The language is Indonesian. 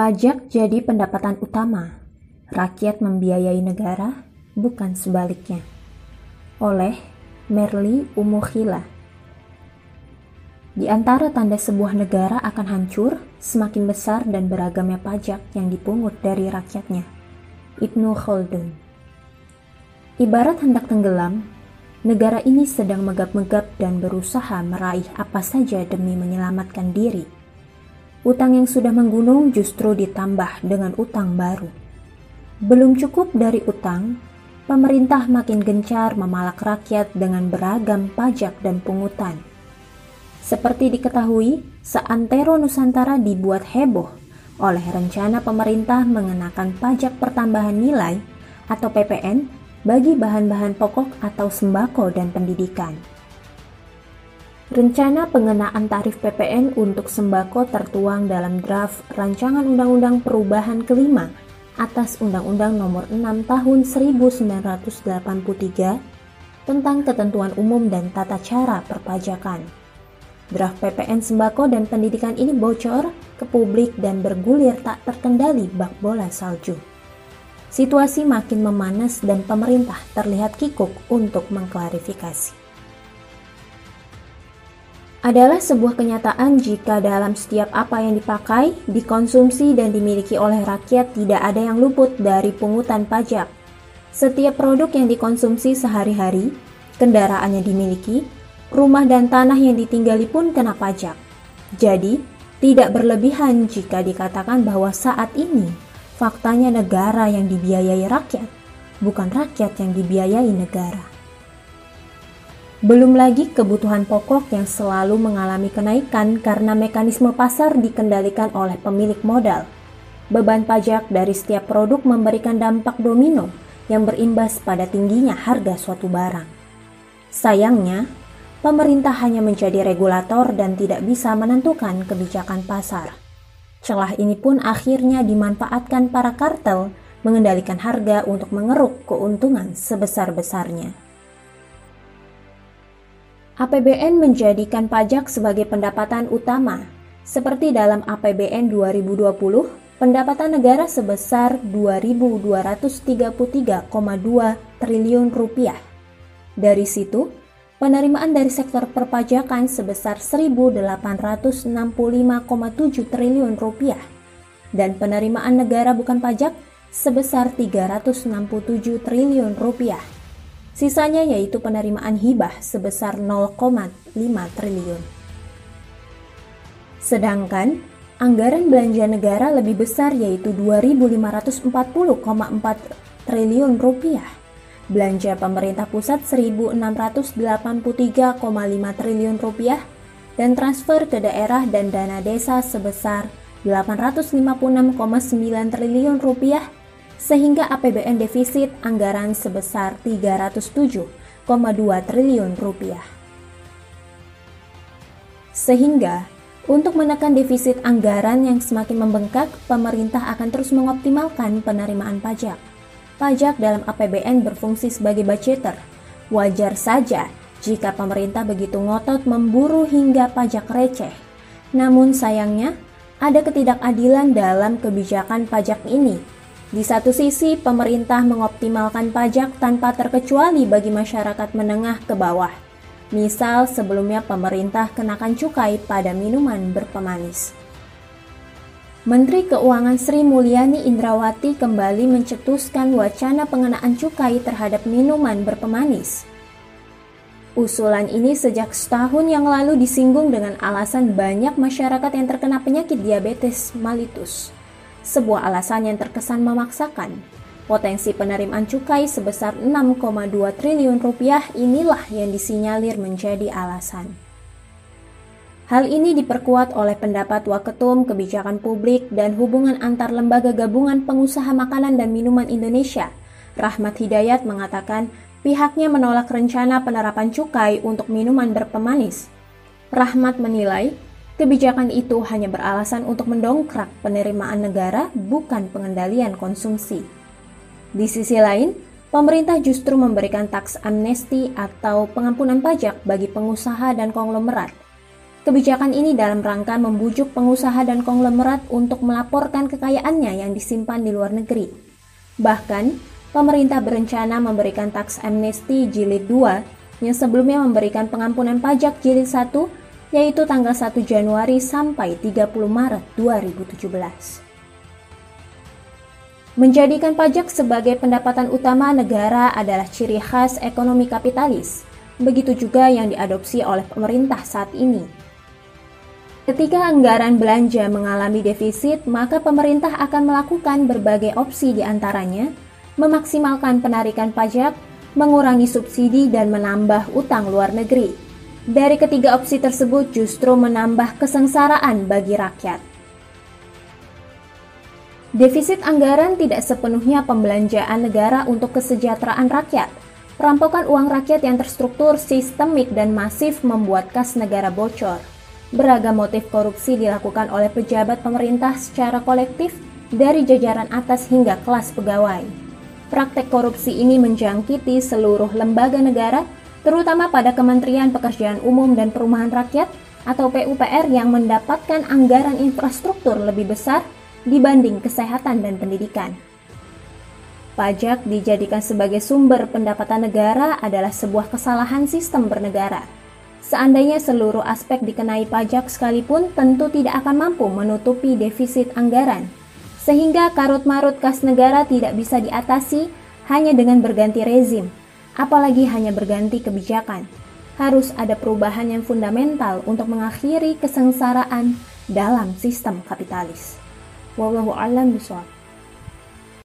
Pajak jadi pendapatan utama. Rakyat membiayai negara, bukan sebaliknya. Oleh Merli Umukhila. Di antara tanda sebuah negara akan hancur, semakin besar dan beragamnya pajak yang dipungut dari rakyatnya. Ibnu Khaldun. Ibarat hendak tenggelam, negara ini sedang megap-megap dan berusaha meraih apa saja demi menyelamatkan diri utang yang sudah menggunung justru ditambah dengan utang baru. Belum cukup dari utang, pemerintah makin gencar memalak rakyat dengan beragam pajak dan pungutan. Seperti diketahui, seantero Nusantara dibuat heboh oleh rencana pemerintah mengenakan pajak pertambahan nilai atau PPN bagi bahan-bahan pokok atau sembako dan pendidikan. Rencana pengenaan tarif PPN untuk sembako tertuang dalam draft Rancangan Undang-Undang Perubahan kelima atas Undang-Undang Nomor 6 Tahun 1983 tentang ketentuan umum dan tata cara perpajakan. Draft PPN sembako dan pendidikan ini bocor ke publik dan bergulir tak terkendali bak bola salju. Situasi makin memanas dan pemerintah terlihat kikuk untuk mengklarifikasi adalah sebuah kenyataan jika dalam setiap apa yang dipakai, dikonsumsi, dan dimiliki oleh rakyat tidak ada yang luput dari pungutan pajak. Setiap produk yang dikonsumsi sehari-hari, kendaraan yang dimiliki, rumah dan tanah yang ditinggali pun kena pajak. Jadi, tidak berlebihan jika dikatakan bahwa saat ini faktanya negara yang dibiayai rakyat, bukan rakyat yang dibiayai negara. Belum lagi kebutuhan pokok yang selalu mengalami kenaikan karena mekanisme pasar dikendalikan oleh pemilik modal. Beban pajak dari setiap produk memberikan dampak domino yang berimbas pada tingginya harga suatu barang. Sayangnya, pemerintah hanya menjadi regulator dan tidak bisa menentukan kebijakan pasar. Celah ini pun akhirnya dimanfaatkan para kartel mengendalikan harga untuk mengeruk keuntungan sebesar-besarnya. APBN menjadikan pajak sebagai pendapatan utama. Seperti dalam APBN 2020, pendapatan negara sebesar 2.233,2 triliun rupiah. Dari situ, penerimaan dari sektor perpajakan sebesar 1.865,7 triliun rupiah dan penerimaan negara bukan pajak sebesar 367 triliun rupiah. Sisanya yaitu penerimaan hibah sebesar 0,5 triliun. Sedangkan anggaran belanja negara lebih besar yaitu 2.540,4 triliun rupiah. Belanja pemerintah pusat 1.683,5 triliun rupiah dan transfer ke daerah dan dana desa sebesar 856,9 triliun rupiah sehingga APBN defisit anggaran sebesar 307,2 triliun rupiah. Sehingga, untuk menekan defisit anggaran yang semakin membengkak, pemerintah akan terus mengoptimalkan penerimaan pajak. Pajak dalam APBN berfungsi sebagai budgeter. Wajar saja jika pemerintah begitu ngotot memburu hingga pajak receh. Namun sayangnya, ada ketidakadilan dalam kebijakan pajak ini di satu sisi, pemerintah mengoptimalkan pajak tanpa terkecuali bagi masyarakat menengah ke bawah. Misal, sebelumnya pemerintah kenakan cukai pada minuman berpemanis. Menteri Keuangan Sri Mulyani Indrawati kembali mencetuskan wacana pengenaan cukai terhadap minuman berpemanis. Usulan ini sejak setahun yang lalu disinggung dengan alasan banyak masyarakat yang terkena penyakit diabetes mellitus sebuah alasan yang terkesan memaksakan. Potensi penerimaan cukai sebesar 6,2 triliun rupiah inilah yang disinyalir menjadi alasan. Hal ini diperkuat oleh pendapat Waketum Kebijakan Publik dan Hubungan Antar Lembaga Gabungan Pengusaha Makanan dan Minuman Indonesia. Rahmat Hidayat mengatakan pihaknya menolak rencana penerapan cukai untuk minuman berpemanis. Rahmat menilai Kebijakan itu hanya beralasan untuk mendongkrak penerimaan negara, bukan pengendalian konsumsi. Di sisi lain, pemerintah justru memberikan taks amnesti atau pengampunan pajak bagi pengusaha dan konglomerat. Kebijakan ini dalam rangka membujuk pengusaha dan konglomerat untuk melaporkan kekayaannya yang disimpan di luar negeri. Bahkan, pemerintah berencana memberikan taks amnesti jilid 2 yang sebelumnya memberikan pengampunan pajak jilid 1 yaitu tanggal 1 Januari sampai 30 Maret 2017. Menjadikan pajak sebagai pendapatan utama negara adalah ciri khas ekonomi kapitalis. Begitu juga yang diadopsi oleh pemerintah saat ini. Ketika anggaran belanja mengalami defisit, maka pemerintah akan melakukan berbagai opsi di antaranya, memaksimalkan penarikan pajak, mengurangi subsidi, dan menambah utang luar negeri. Dari ketiga opsi tersebut justru menambah kesengsaraan bagi rakyat. Defisit anggaran tidak sepenuhnya pembelanjaan negara untuk kesejahteraan rakyat. Perampokan uang rakyat yang terstruktur, sistemik, dan masif membuat kas negara bocor. Beragam motif korupsi dilakukan oleh pejabat pemerintah secara kolektif dari jajaran atas hingga kelas pegawai. Praktek korupsi ini menjangkiti seluruh lembaga negara, terutama pada Kementerian Pekerjaan Umum dan Perumahan Rakyat atau PUPR yang mendapatkan anggaran infrastruktur lebih besar dibanding kesehatan dan pendidikan. Pajak dijadikan sebagai sumber pendapatan negara adalah sebuah kesalahan sistem bernegara. Seandainya seluruh aspek dikenai pajak sekalipun tentu tidak akan mampu menutupi defisit anggaran, sehingga karut-marut kas negara tidak bisa diatasi hanya dengan berganti rezim, apalagi hanya berganti kebijakan. Harus ada perubahan yang fundamental untuk mengakhiri kesengsaraan dalam sistem kapitalis. Wallahu a'lam bishawab.